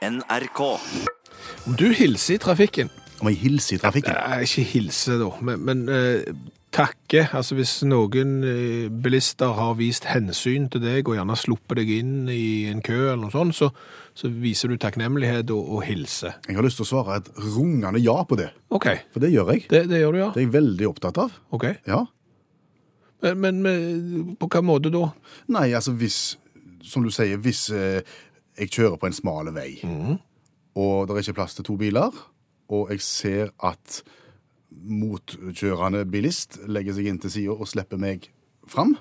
NRK. Om du hilser i trafikken Om jeg hilser i trafikken? Nei, Ikke hilse, da, men, men eh, takke. Altså Hvis noen eh, bilister har vist hensyn til deg og gjerne sluppet deg inn i en kø, eller noe sånt, så, så viser du takknemlighet og, og hilser. Jeg har lyst til å svare et rungende ja på det, OK, for det gjør jeg. det, det gjør du, ja. Det er jeg veldig opptatt av. Ok, Ja. Men, men, men på hvilken måte da? Nei, altså hvis, som du sier, hvis eh, jeg kjører på en smal vei, og det er ikke plass til to biler, og jeg ser at motkjørende bilist legger seg inn til sida og slipper meg fram,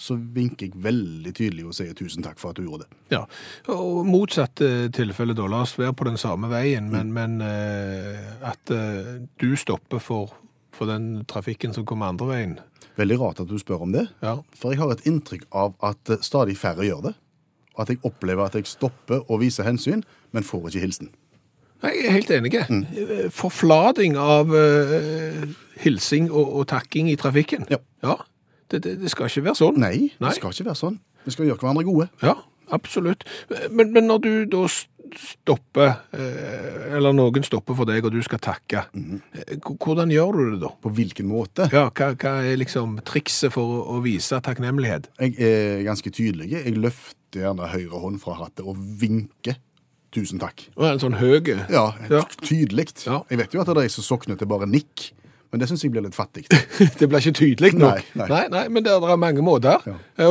så vinker jeg veldig tydelig og sier tusen takk for at du gjorde det. Ja, og motsatt eh, tilfelle da, la oss være på den samme veien, men, men eh, at eh, du stopper for, for den trafikken som kommer andre veien. Veldig rart at du spør om det, Ja, for jeg har et inntrykk av at stadig færre gjør det. At jeg opplever at jeg stopper og viser hensyn, men får ikke hilsen. Nei, jeg er helt enig. Mm. Forflading av uh, hilsing og, og takking i trafikken. Ja. Det, det, det skal ikke være sånn. Nei, Nei. det skal ikke være sånn. Vi skal gjøre hverandre gode. Ja, absolutt. Men, men når du da stopper, eh, eller noen stopper for deg, og du skal takke, Mm. hvordan gjør du det da? På hvilken måte? Ja, hva, hva er liksom trikset for å vise takknemlighet? Jeg er ganske tydelig. Jeg løfter gjerne høyre hånd fra hattet og vinker. Tusen takk. Og en sånn høy Ja, Ja. tydelig. Ja. Jeg vet jo at det er de som sokner til bare nikk, men det syns jeg blir litt fattig. Det blir ikke tydelig nok. Nei, nei. nei, nei men det er, mange måter. Ja.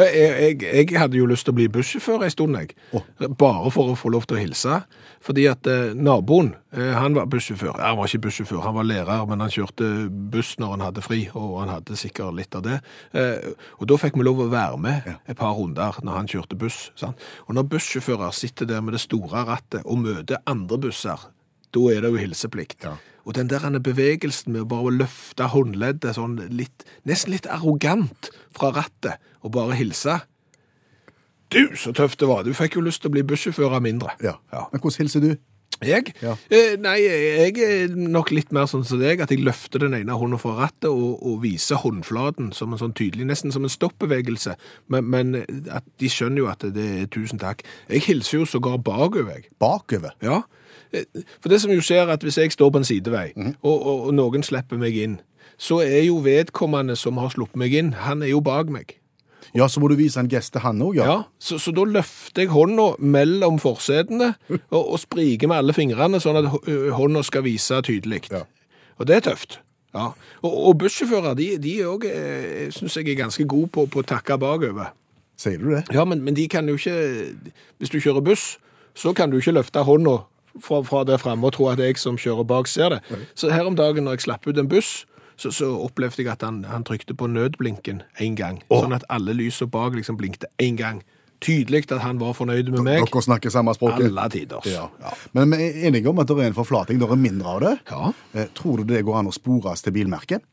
Jeg, jeg, jeg hadde jo lyst til å bli bussjåfør en stund, jeg. Oh. Bare for å få lov til å hilse. Fordi at eh, naboen, eh, han var bussjåfør. Han var ikke bussjåfør, han var lærer, men han kjørte buss når han hadde fri, og han hadde sikkert litt av det. Eh, og da fikk vi lov å være med Ja. et par runder når han kjørte buss. Sant? Og når bussjåfører sitter der med det store rattet og møter andre busser, da er det jo hilseplikt. Ja. Og den der bevegelsen med å bare løfte håndleddet sånn litt, nesten litt arrogant fra rattet og bare hilse. Du, så tøft det var. Du fikk jo lyst til å bli bussjåfør av mindre. Ja. Ja. Men hvordan hilser du? Jeg? Ja. Eh, nei, jeg er nok litt mer sånn som deg, at jeg løfter den ene hånden fra rattet og, og viser håndflaten som en sånn tydelig, nesten som en stoppbevegelse. Men, men de skjønner jo at det er tusen takk. Jeg hilser jo sågar bakover. Bakover. Ja, for det som jo skjer er at hvis jeg står på en sidevei, og, og, og noen slipper meg inn, så er jo vedkommende som har sluppet meg inn, han er jo bak meg. Ja, så må du vise en gest til han òg, ja. Ja, så, så da løfter jeg hånda mellom forsetene, og, og spriker med alle fingrene, sånn at hå- hånda skal vise tydelig. Ja. Og det er tøft. Ja. Og, og bussjåfører, de, de er også, eh, synes jeg er ganske gode på, på å takke bakover. Sier du det? Ja, men, men de kan jo ikke Hvis du kjører buss, så kan du ikke løfte hånda fra, fra der framme og tro at jeg som kjører bak, ser det. Så her om dagen når jeg slapp ut en buss, så, så opplevde jeg at han, han trykte på nødblinken én gang. Sånn at alle lysene bak liksom blinkte én gang. Tydelig at han var fornøyd med meg. Dere snakker samme språk. Alle tider. Ja. Men vi er enige om at det er en forflating, det er mindre av det. Ja. Eh, Tror du det går an å spores til bilmerket?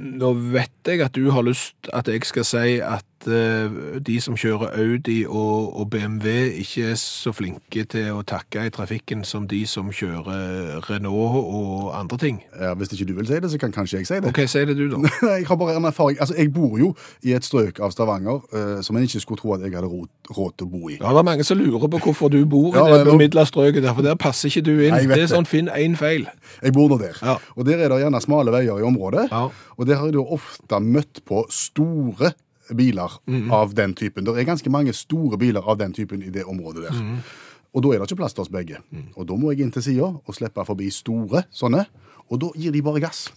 Nå vet jeg at du har lyst at jeg skal si at uh, de som kjører Audi og, og BMW ikke er så flinke til å takke i trafikken som de som kjører Renault og andre ting. Ja, hvis ikke du vil si det, så kan kanskje jeg si det. Ok, si det du da. Jeg har bare en erfaring. Altså, jeg bor jo i et strøk av Stavanger uh, som en ikke skulle tro at jeg hadde råd, råd til å bo i. Ja, det er mange som lurer på hvorfor du bor Ja, i det bemidla strøket der, for der passer ikke du inn. Nei, det er sånn, finn en feil. Jeg bor nå der. Ja. Og der er det gjerne smale veier i området. Ja. Og der har jeg da ofte møtt på store biler Mhm. av den typen. Det er ganske mange store biler av den typen i det området der. Mhm. Og da er det ikke plass til oss begge. Og da må jeg inn til sida og slippe forbi store sånne. Og da gir de bare gass.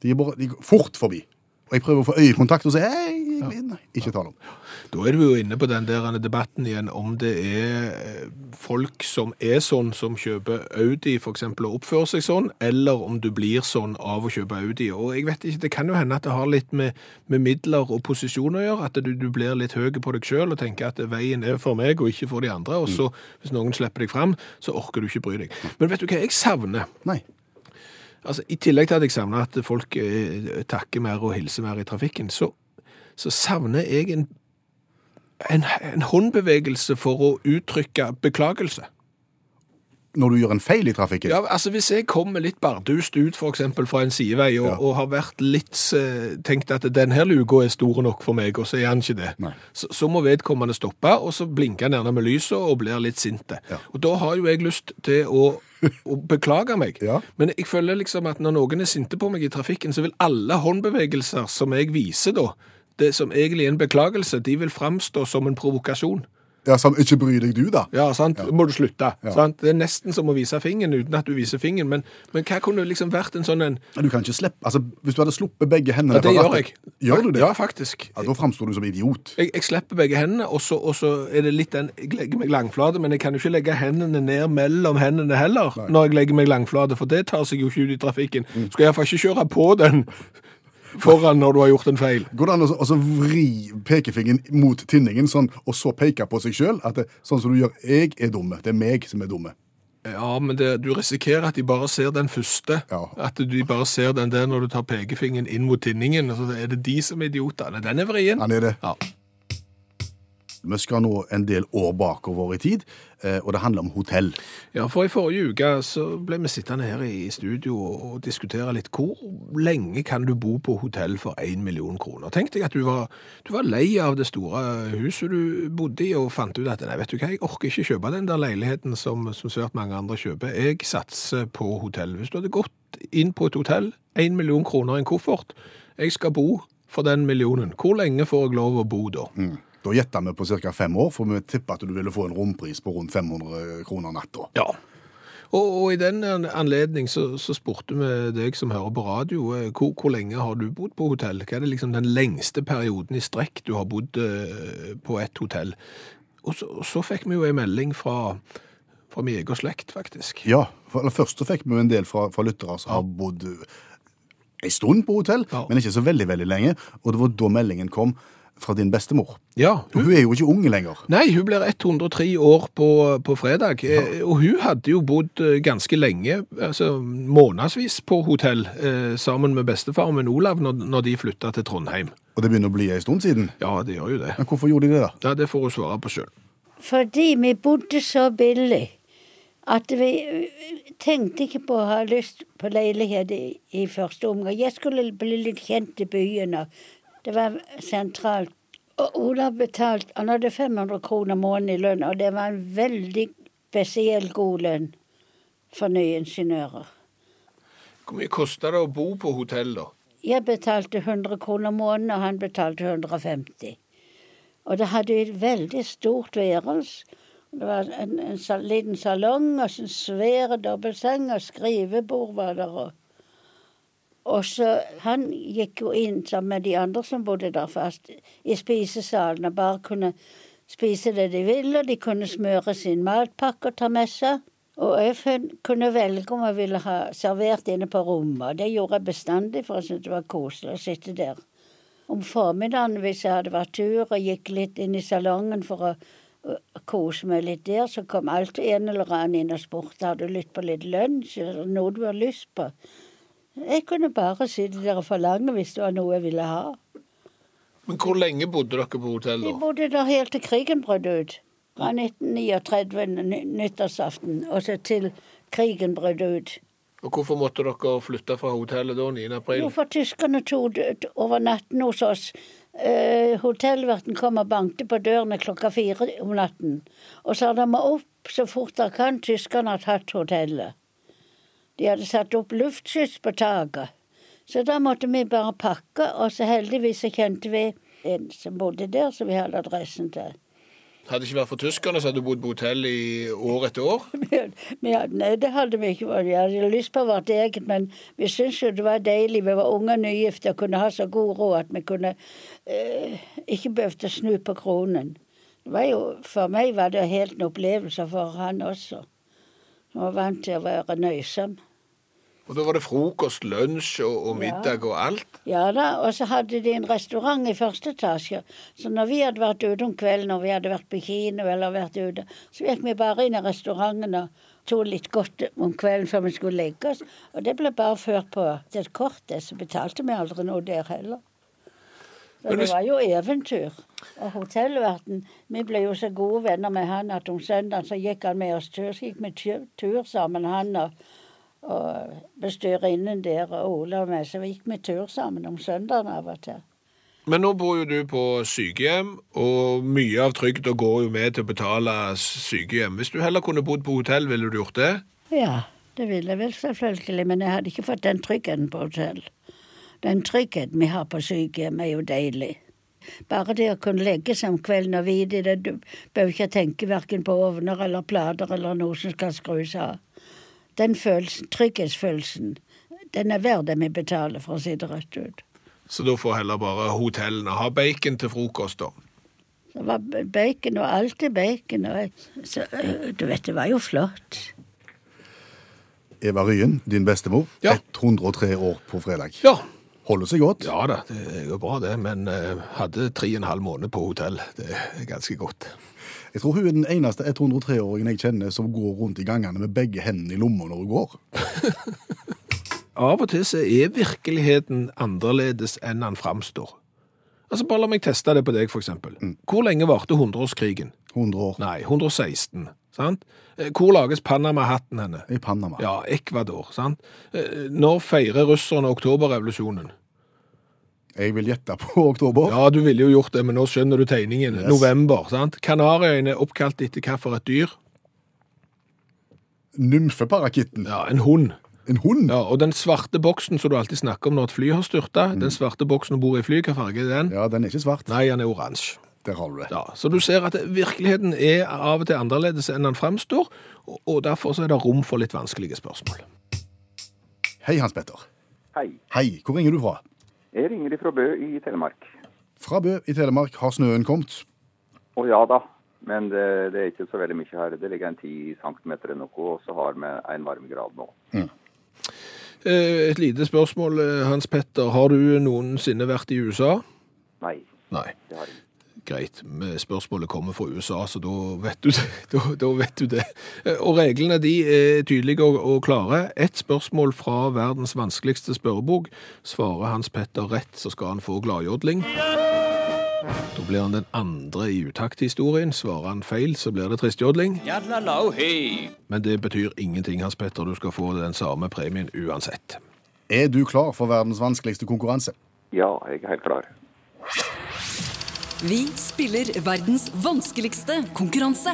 De er bare de går fort forbi. Og jeg prøver å få øyekontakt og si hei, nei, ikke tale om. Da er du jo inne på den der debatten igjen om det er eh, folk som er sånn som kjøper Audi eksempel og oppfører seg sånn, eller om du blir sånn av å kjøpe Audi. Og jeg vet ikke, det kan jo hende at det har litt med, med midler og posisjon å gjøre, at du, du blir litt høy på deg selv og tenker at veien er for meg og ikke for de andre, og så hvis noen slipper deg frem, så orker du ikke bry deg. Men vet du hva jeg savner? Nei. Altså, I tillegg til at jeg savner at folk eh, takker mer og hilser mer i trafikken, så, så savner jeg en, en, en håndbevegelse for å uttrykke beklagelse. når du gjør en feil i trafikken? Ja, altså Hvis jeg kommer litt bardust ut for eksempel, fra en sidevei og, Ja. og har vært litt eh, tenkt at denne luka er stor nok for meg, og så er han ikke det, så, så må vedkommende stoppe, og så blinker han gjerne med lyset og blir litt sinte. Ja. Og da har jo jeg lyst til å, å beklage meg. Ja. Men jeg føler liksom at når noen er sinte på meg i trafikken, så vil alle håndbevegelser som jeg viser da, det som egentlig er en beklagelse, de vil framstå som en provokasjon. Ja, som ikke bry deg du, da. Ja, sant? Må du slutte. Ja. Sant? Det er nesten som å vise fingeren uten at du viser fingeren. Men, men hva kunne liksom vært en sånn en Du kan ikke slippe, altså Hvis du hadde sluppet begge hendene Ja, det gjør jeg. Gjør du det? Ja, faktisk. Ja, Da framstår du som idiot. Jeg, jeg slipper begge hendene, og så, og så er det litt den Jeg legger meg langflate, men jeg kan jo ikke legge hendene ned mellom hendene heller når jeg legger meg langflate, for det tar seg jo ikke ut i trafikken. Mm. Skal iallfall ikke kjøre på den foran når du har gjort en feil. Går det an å så- vri pekefingeren mot tinningen sånn, og så peke på seg sjøl? Sånn som du gjør 'jeg er dumme'. Det er meg som er dumme. Ja, men det, du risikerer at de bare ser den første. Ja. At de bare ser den der når du tar pekefingeren inn mot tinningen. Så er det de som er idiotene. Den er vrien. Han er det. Ja. Vi skal nå en del år bakover i tid, eh, og det handler om hotell. Ja, for i forrige uke så ble vi sittende her i studio og, og diskutere litt hvor lenge kan du bo på hotell for én million kroner. Tenk deg at du var, du var lei av det store huset du bodde i og fant ut at nei, vet du hva, jeg orker ikke kjøpe den der leiligheten som, som svært mange andre kjøper. Jeg satser på hotell. Hvis du hadde gått inn på et hotell, én million kroner i en koffert, jeg skal bo for den millionen. Hvor lenge får jeg lov å bo da? Mm. Da gjetta vi på ca. fem år, for vi tippa at du ville få en rompris på rundt 500 kroner natta. Ja. Og, og i den anledning så, så spurte vi deg som hører på radio, eh, hvor, hvor lenge har du bodd på hotell? Hva er det liksom den lengste perioden i strekk du har bodd uh, på et hotell? Og så, og så fikk vi jo en melding fra, fra min egen slekt, faktisk. Ja, for først så fikk vi jo en del fra, fra lyttere som har bodd en stund på hotell, Ja. men ikke så veldig, veldig lenge. Og det var da meldingen kom fra din bestemor. Ja, Og hun er jo ikke unge lenger. Nei, hun blir 103 år på, på fredag, Ja. og hun hadde jo bodd eh, ganske lenge, altså månedsvis på hotell, eh, sammen med bestefaren min Olav, når, når de flytta til Trondheim. Og det begynner å bli en stund siden. Ja, det gjør jo det. Men hvorfor gjorde de det, da? Ja, Det får hun svare på sjøl. Fordi vi bodde så billig at vi tenkte ikke på å ha lyst på leilighet i, i første omgang. Jeg skulle bli litt kjent i byen, og det var sentralt. Og Olav betalte Han hadde 500 kroner måneden i lønn, og det var en veldig spesiell god lønn for nye ingeniører. Hvor mye kosta det å bo på hotell, da? Jeg betalte 100 kroner måneden, og han betalte 150. Og det hadde et veldig stort værelse. Det var en, en liten salong og en svær dobbeltseng og skrivebord var der. Og, og så Han gikk jo inn sammen med de andre som bodde der fast, i spisesalen og bare kunne spise det de ville. De kunne smøre sin matpakke og ta med seg. Og jeg kunne velge om jeg ville ha servert inne på rommet. Det gjorde jeg bestandig, for jeg syntes det var koselig å sitte der. Om formiddagen, hvis jeg hadde vært tur og gikk litt inn i salongen for å kose meg litt der, så kom alltid en eller annen inn og spurte har du lyst på litt lunsj eller noe du har lyst på. Jeg kunne bare sitte der og forlange hvis det var noe jeg ville ha. Men hvor lenge bodde dere på hotell, Vi da? bodde der helt til krigen brøt ut. Fra 1939, nyttårsaften, og så til krigen brøt ut. Og hvorfor måtte dere flytte fra hotellet da, 9. april? Jo, for tyskerne tok det over natten hos oss. Eh, hotellverten kom og bankte på dørene klokka fire om natten. Og sa de må opp så fort dere kan, tyskerne har tatt hotellet. De hadde satt opp luftskyss på taket. Så da måtte vi bare pakke, og så heldigvis så kjente vi en som bodde der, som vi hadde adressen til. Hadde det ikke vært for tyskerne, så hadde du bodd på hotell i år etter år? ja, nei, det hadde vi ikke. Vi hadde lyst på vårt eget, men vi syntes jo det var deilig. Vi var unge og nygifte og kunne ha så god råd at vi kunne eh, ikke behøvde å snu på kronen. Det var jo, for meg var det helt en opplevelse, for han også. Han var vant til å være nøysom. Og da var det frokost, lunsj og, og middag og alt? Ja da, og så hadde de en restaurant i første etasje. Så når vi hadde vært ute om kvelden, når vi hadde vært på kino eller vært ute, så gikk vi bare inn i restauranten og tok litt godt om kvelden før vi skulle legge oss. Og det ble bare ført på et kort, det, så betalte vi aldri noe der heller. Så det var jo eventyr. Og hotellverten Vi ble jo så gode venner med han at om søndagen så gikk han med oss tur. Så gikk vi tur sammen, han og, og bestyrerinnen der og Ola og meg. Så vi gikk vi tur sammen om søndagen av og til. Men nå bor jo du på sykehjem, og mye av trygda går jo med til å betale sykehjem. Hvis du heller kunne bodd på hotell, ville du gjort det? Ja, det ville jeg vel selvfølgelig, men jeg hadde ikke fått den tryggheten på hotell. Den tryggheten vi har på sykehjem er jo deilig. Bare det å kunne legge seg om kvelden og vite det, du behøver ikke tenke verken på ovner eller plater eller noe som skal skrus av. Den følelsen, trygghetsfølelsen, den er verdt det vi betaler, for å si det rett ut. Så da får heller bare hotellene ha bacon til frokost, da. Det var bacon, og alltid bacon. Og så, du vet, det var jo flott. Eva Ryen, din bestemor, Ja. 103 år på fredag. Ja. Holder seg godt. Ja da, det er jo bra det, men hadde tre og en halv måned på hotell. Det er ganske godt. Jeg tror hun er den eneste 103-åringen jeg kjenner som går rundt i gangene med begge hendene i lomma når hun går. Av og til så er virkeligheten annerledes enn han framstår. Altså, Bare la meg teste det på deg, for eksempel. Hvor lenge varte hundreårskrigen? 100 år Nei, 116. sant? Eh, Hvor lages Panama-hatten henne? i Panama. Ja, Ecuador. sant? Eh, Når feirer russerne oktoberrevolusjonen? Jeg vil gjette på oktober. Ja, du ville jo gjort det, men nå skjønner du tegningen. Yes. November. sant? Kanariøyene er oppkalt etter hvilket dyr? Nymfeparakitten. Ja, En hund. En hund. Ja, Og den svarte boksen som du alltid snakker om når et fly har styrta, den svarte boksen om bor i fly, hva farge er den? Ja, den er ikke svart. Nei, den er oransje. Der har du det. Ja, så du ser at virkeligheten er av og til annerledes enn den fremstår, og- og derfor så er det rom for litt vanskelige spørsmål. Hei, Hans Petter. Hei. Hei, hvor ringer du fra? Jeg ringer fra Bø i Telemark. Fra Bø i Telemark har snøen kommet. Å ja da, men det, det er ikke så veldig mye her. Det ligger en 10 cm eller noe, og så har vi en varmegrad nå. Mm. Et lite spørsmål, eh, Hans Petter. Har du noensinne vært i USA? Nei, Nei. det har jeg ikke. Greit, men spørsmålet kommer fra USA, så da vet du det. Da, da vet du det. Og reglene de er tydelige og, og klare. Ett spørsmål fra verdens vanskeligste spørrebok. Svarer Hans Petter rett, så skal han få gladjodling. Da blir han den andre i utakthistorien. Svarer han feil, så blir det tristjodling. Men det betyr ingenting, Hans Petter. Du skal få den samme premien uansett. Er du klar for verdens vanskeligste konkurranse? Ja, jeg er helt klar. Vi spiller verdens vanskeligste konkurranse.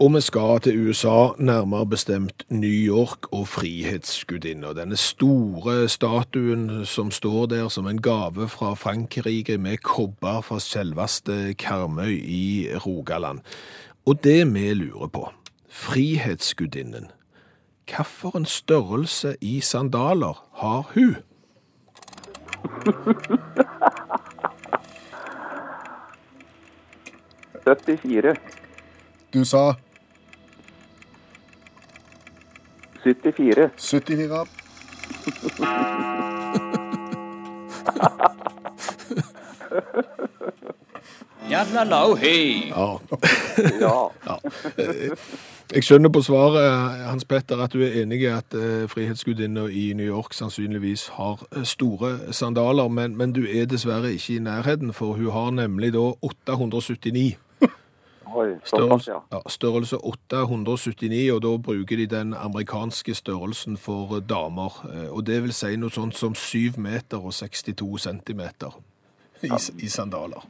Og vi skal til USA, nærmere bestemt New York og Frihetsgudinna. Denne store statuen som står der som en gave fra Frankrike med kobber fra selveste Karmøy i Rogaland. Og det vi lurer på, Frihetsgudinnen, hvilken størrelse i sandaler har hun? – 74. Du sa 74. 74. Ja, Ja. Jeg skjønner på svaret, Hans Petter, at du er enig i at eh, Frihetsgudinna i New York sannsynligvis har eh, store sandaler, men, men du er dessverre ikke i nærheten, for hun har nemlig da 879. Oi, såpass, ja. ja, størrelse 879, og da bruker de den amerikanske størrelsen for eh, damer. Eh, Og det vil si noe sånt som 7 meter og 62 centimeter i, i sandaler.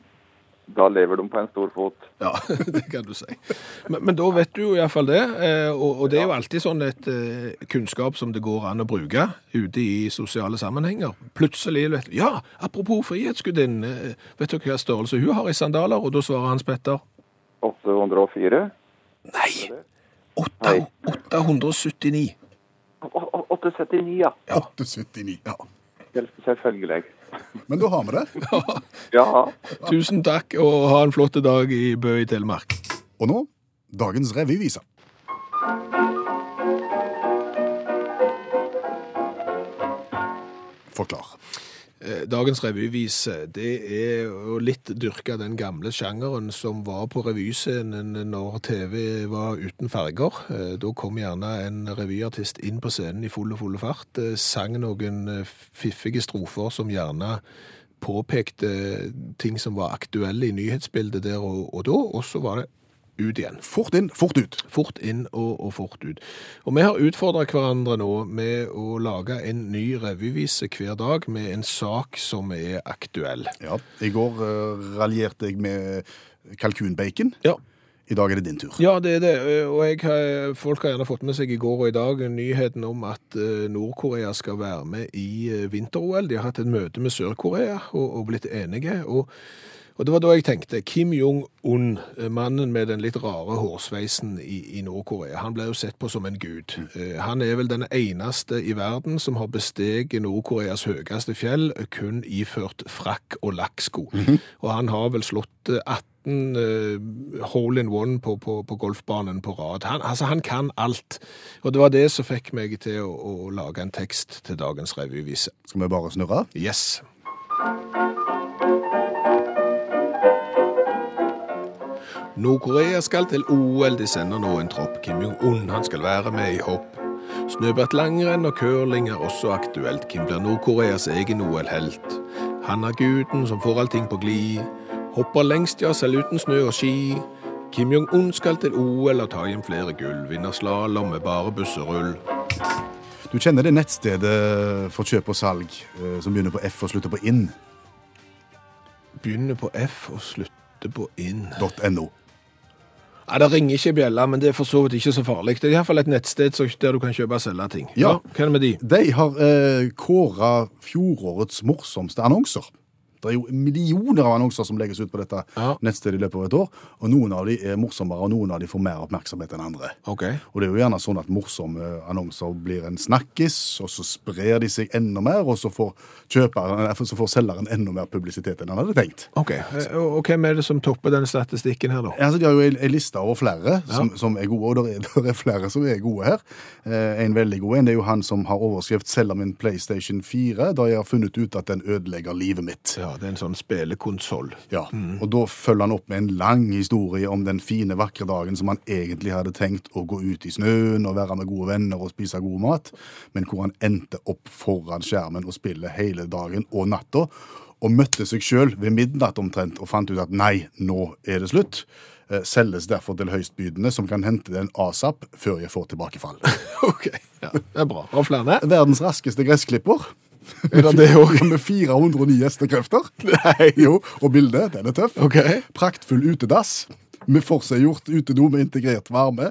Da lever de på en stor fot. Ja, det kan du si. Men, men da vet du jo iallfall det. eh, Og, og det er jo alltid sånn et kunnskap som det går an å bruke ute i sosiale sammenhenger. Plutselig vet du Ja, apropos Frihetsgudinnen. Vet du hva størrelse hun har i sandaler? Og da svarer Hans Petter 804. Nei! 8, 879. Å, å, 879, ja. 879. Ja. Selv- Selvfølgelig. Men da har vi det. Ja. Tusen takk, og ha en flott dag i Bø i Telemark. Og nå dagens revyvise. Forklar. Eh, Dagens revyvise, det er jo litt dyrke den gamle sjangeren som var på revyscenen når TV var uten farger. Eh, Da kom gjerne en revyartist inn på scenen i full og full fart, eh, sang noen fiffige strofer som gjerne påpekte ting som var aktuelle i nyhetsbildet der og, og da, og så var det ut igjen. Fort inn, fort ut. Fort inn og, og fort ut. Og vi har utfordra hverandre nå med å lage en ny revyvise hver dag med en sak som er aktuell. Ja, I går uh, raljerte jeg med kalkunbacon. Ja. I dag er det din tur. Ja, det er det. Og jeg har, folk har gjerne fått med seg i går og i dag nyheten om at eh, Nord-Korea skal være med i eh, vinter-OL. De har hatt et møte med Sør-Korea og, og blitt enige. Og, og det var da jeg tenkte Kim Jong-un, eh, mannen med den litt rare hårsveisen i, i Nord-Korea, han ble jo sett på som en gud. Eh, Han er vel den eneste i verden som har besteget Nord-Koreas høyeste fjell kun iført frakk og lakksko. Og han har vel slått eh, 18 eh, hole in one på, på, på golfbanen på rad. Han, altså, han kan alt. Og det var det som fikk meg til å, å lage en tekst til dagens revyvise. Skal vi bare snurre? Yes. Nord-Korea skal til OL, de sender nå en tropp. Kim Jong-un han skal være med i hopp. Snøbrett langrenn og curling er også aktuelt. Kim blir Nord-Koreas egen OL-helt. Han er guden som får allting på glid. Hopper lengst, ja, selv uten snø og ski. Kim Jong-un skal til OL og ta hjem flere gull. Vinner slalåm med bare busserull. Du kjenner det nettstedet for kjøp og salg eh, som begynner på F og slutter på inn? Begynner på F og slutter på inn. .no. Ja, Det ringer ikke bjella, men det er for så vidt ikke så farlig. Det er iallfall et nettsted der du kan kjøpe og selge ting. Ja. Hva er det med de? De har eh, kåra fjorårets morsomste annonser. Det er jo millioner av annonser som legges ut på dette Ja. nettstedet i løpet av et år, og noen av de er morsommere, og noen av de får mer oppmerksomhet enn andre. Ok. Og det er jo gjerne sånn at morsomme annonser blir en snakkis, og så sprer de seg enda mer, og så får kjøperen, så får selgeren enda mer publisitet enn han hadde tenkt. Ok, Eh, Og hvem er det som topper den statistikken her, da? Altså, de har jo en liste over flere som, som er gode, og det er, er flere som er gode her. Eh, en veldig god en det er jo han som har overskrift 'Selger min PlayStation 4', da jeg har funnet ut at den ødelegger livet mitt. Ja, det er en sånn spelekonsoll. Ja, Og da følger han opp med en lang historie om den fine, vakre dagen som han egentlig hadde tenkt å gå ut i snøen og være med gode venner og spise god mat, men hvor han endte opp foran skjermen og spille hele dagen og natta. Og møtte seg sjøl ved midnatt omtrent og fant ut at nei, nå er det slutt. Eh, Selges derfor til høystbydende som kan hente den asap før jeg får tilbakefall. Ok, ja, det er bra. Og flere? Verdens raskeste gressklipper. Er det det òg? Med 409 gjestekrefter. Nei. Jo, og bildet, den er tøff. Ok. Praktfull utedass. Med forseggjort utedo med integrert varme.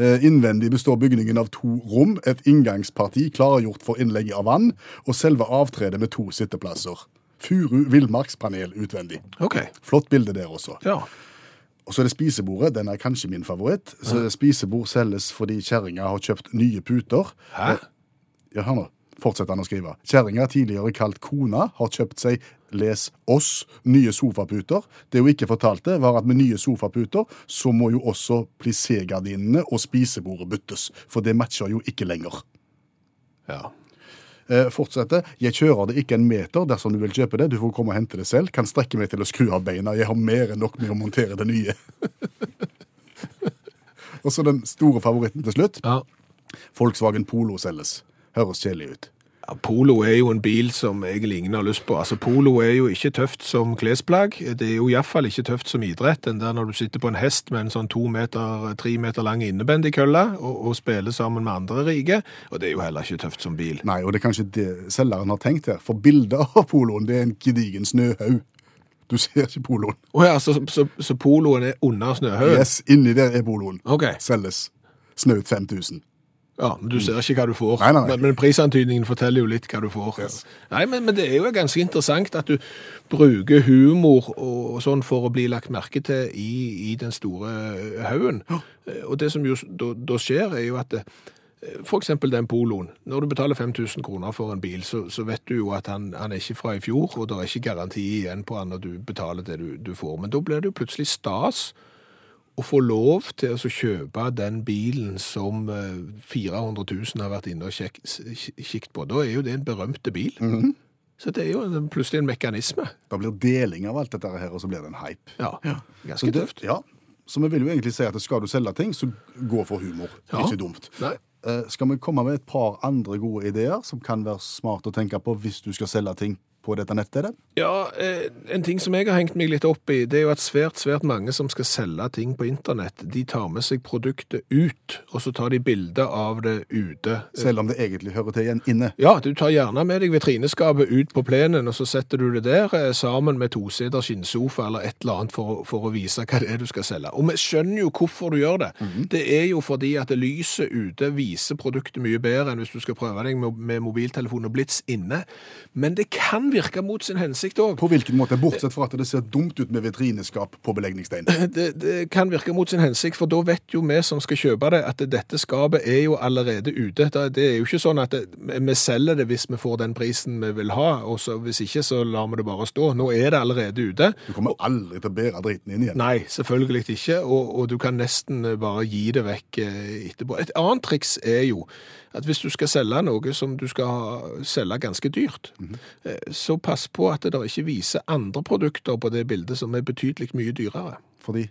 Eh, Innvendig består bygningen av to rom, et inngangsparti klargjort for innlegg av vann, og selve avtredet med to sitteplasser. Furu villmarkspanel utvendig. Ok, Flott bilde der også. ja. Og så er det spisebordet. Den er kanskje min favoritt. Så Spisebord selges fordi kjerringa har kjøpt nye puter. Hæ? Ja, hør nå. Fortsetter han å skrive. Kjerringa, tidligere kalt kona, har kjøpt seg, les oss, nye sofaputer. Det hun ikke fortalte, var at med nye sofaputer så må jo også plissé-gardinene og spisebordet byttes. For det matcher jo ikke lenger. Ja. Eh, fortsette. Jeg kjører det ikke en meter dersom du vil kjøpe det. Du får komme og hente det selv. Kan strekke meg til å skru av beina. Jeg har mer enn nok med å montere det nye. og så den store favoritten til slutt. ja. Volkswagen Polo selges. Høres kjedelig ut. Ja, Polo er jo en bil som egentlig ingen har lyst på. Altså, Polo er jo ikke tøft som klesplagg. Det er jo iallfall ikke tøft som idrett. Den der når du sitter på en hest med en sånn to meter, tre meter lang innebendig kølle og, og spiller sammen med andre rike. Og det er jo heller ikke tøft som bil. Nei, og det er kanskje det selgeren har tenkt her. For bildet av poloen det er en gedigen snøhaug. Du ser ikke poloen. Å ja, så, så, så poloen er under snøhaugen? Yes, inni der er poloen. Ok. Selges. Snaut 5000. Ja, men du ser ikke hva du får. Nei, nei, nei. Men, men prisantydningen forteller jo litt hva du får. Nei, men, men det er jo ganske interessant at du bruker humor og, og sånn for å bli lagt merke til i, i den store haugen. Eh, Og det som jo da, skjer, er jo at det, eh, eksempel den poloen. Når du betaler 5000 kroner for en bil, så, så vet du jo at han, han er ikke fra i fjor, og det er ikke garanti igjen på han når du betaler det du, du får. Men da blir det jo plutselig stas å få lov til å kjøpe den bilen som eh, 400 000 har vært inne og kikket på. Da er jo det en berømte bil. Så det er jo plutselig en mekanisme. Da blir deling av alt dette her, og så blir det en hype. Ja, ja. ganske det- tøft. Ja, så vi vil jo egentlig si at skal du selge ting, så gå for humor. Ja. Ikke dumt. Nei. Eh, skal vi komme med et par andre gode ideer som kan være smart å tenke på hvis du skal selge ting på dette nettstedet? Ja, eh, en ting som jeg har hengt meg litt opp i, det er jo at svært, svært mange som skal selge ting på internett, de tar med seg produktet ut, og så tar de bilder av det ute. Selv om det egentlig hører til igjen inne. Ja, du tar gjerne med deg vitrineskapet ut på plenen, og så setter du det der eh, sammen med toseter skinnsofa eller et eller annet for, for å vise hva det er du skal selge. Og vi skjønner jo hvorfor du gjør det. Det er jo fordi at det lyset ute viser produktet mye bedre enn hvis du skal prøve deg med, med mobiltelefon og blits inne. Men det kan virke mot sin hensikt òg. På hvilken måte? Bortsett fra at det ser dumt ut med vitrineskap på belegningsstein. Det, det kan virke mot sin hensikt, for da vet jo vi som skal kjøpe det, at dette skapet er jo allerede ute. Det det er jo ikke sånn at det, vi selger det hvis vi får den prisen vi vil ha, og så, hvis ikke så lar vi det bare stå. Nå er det allerede ute. Du kommer aldri til å bære driten inn igjen. Nei, selvfølgelig ikke, og, og du kan nesten bare gi det vekk eh, etterpå. Et annet triks er jo at hvis du skal selge noe som du skal selge ganske dyrt, eh, så pass på at det ikke viser andre produkter på det bildet som er betydelig mye dyrere. Fordi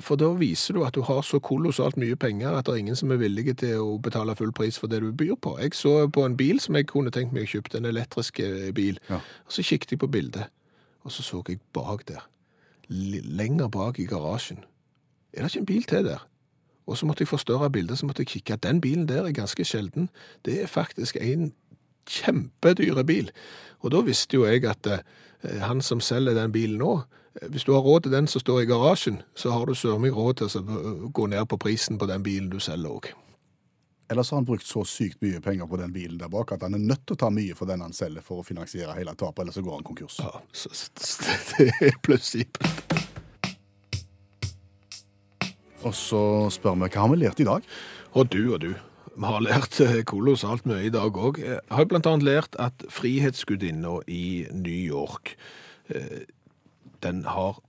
For da viser du at du har så kolossalt mye penger at det er ingen som er villige til å betale full pris for det du byr på. Jeg så på en bil som jeg kunne tenkt meg å kjøpe, en elektrisk eh, bil. Ja. Og så kikket jeg på bildet, og så så jeg bak der, lenger bak i garasjen, er det ikke en bil til der? Og så måtte jeg forstørre bildet, så måtte jeg kikke. Den bilen der er ganske sjelden. Det er faktisk en kjempedyre bil. Og da visste jo jeg at eh, han som selger den bilen nå, eh, hvis du har råd til den som står i garasjen, så har du søren meg råd til å gå ned på prisen på den bilen du selger òg. Ellers har han brukt så sykt mye penger på den bilen der bak at han er nødt til å ta mye for den han selger for å finansiere hele tapet, ellers så går han konkurs. Ja, så, det er plausibelt. Og så spør vi hva har vi lært i dag? Og du og du. Vi har lært eh, kolossalt mye i dag òg. Jeg har annet lært at Frihetsgudinna i New York, eh, den har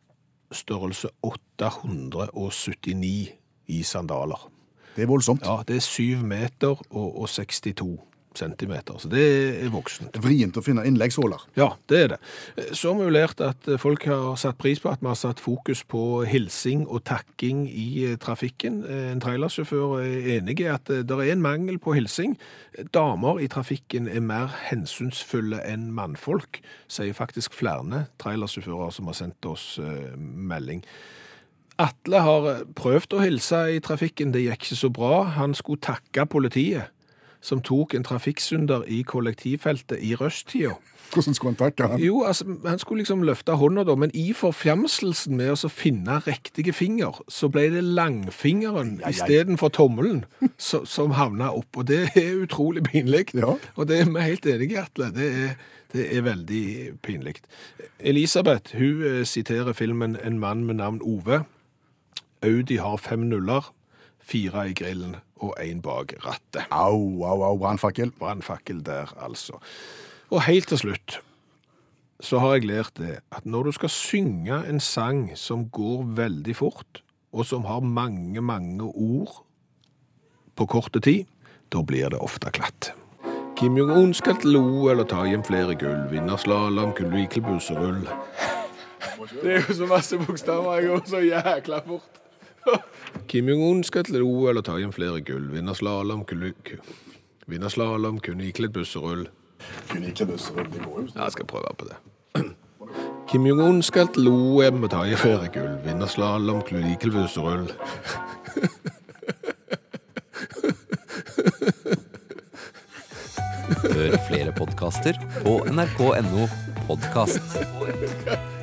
størrelse 879 i sandaler. Det er voldsomt. Ja, det er 7 meter og, og 62 centimeter, så det er voksent. Vrient å finne innleggsåler. Ja, det er det. Så har vi jo lært at folk har satt pris på at vi har satt fokus på hilsing og takking i eh, trafikken. En trailersjåfør er enig i at det er en mangel på hilsing. Damer i trafikken er mer hensynsfulle enn mannfolk, sier faktisk flere trailersjåfører som har sendt oss eh, melding. Atle har prøvd å hilse i trafikken, det gikk ikke så bra. Han skulle takke politiet, som tok en trafikksynder i kollektivfeltet i rushtida. Hvordan skulle han takke han? Jo, altså, han skulle liksom løfte hånda da, men i forfjamselsen med å finne riktige finger, så ble det langfingeren istedenfor tommelen så, som havna opp, og det er utrolig pinlig. Ja. Og det er vi helt enige i, Atle. Det er, det er veldig pinlig. Elisabeth, hun eh, siterer filmen En mann med navn Ove. Audi har fem nuller, fire i grillen og én bak rattet. Au, au, au, brannfakkel. Brannfakkel der, altså. Og helt til slutt så har jeg lært det at når du skal synge en sang som går veldig fort, og som har mange, mange ord på korte tid, da blir det ofte klatt. Kim Jong-un skal til OL og ta hjem flere gull, vinner slalåm, kullvikel, busserull. Det er jo så masse bokstaver, jeg går så jækla fort. Kim Jong-un skal til OL og ta hjem flere gull, vinner slalåm. Vinner kunne ikledd busserull. Kunne ikledd busserull, det går jo. Ja, jeg skal prøve på det. Kim Jong-un skal til OM og ta i flere gull. Vinner slalåm, kludikelbusserull. Hør flere podkaster på nrk.no podkast.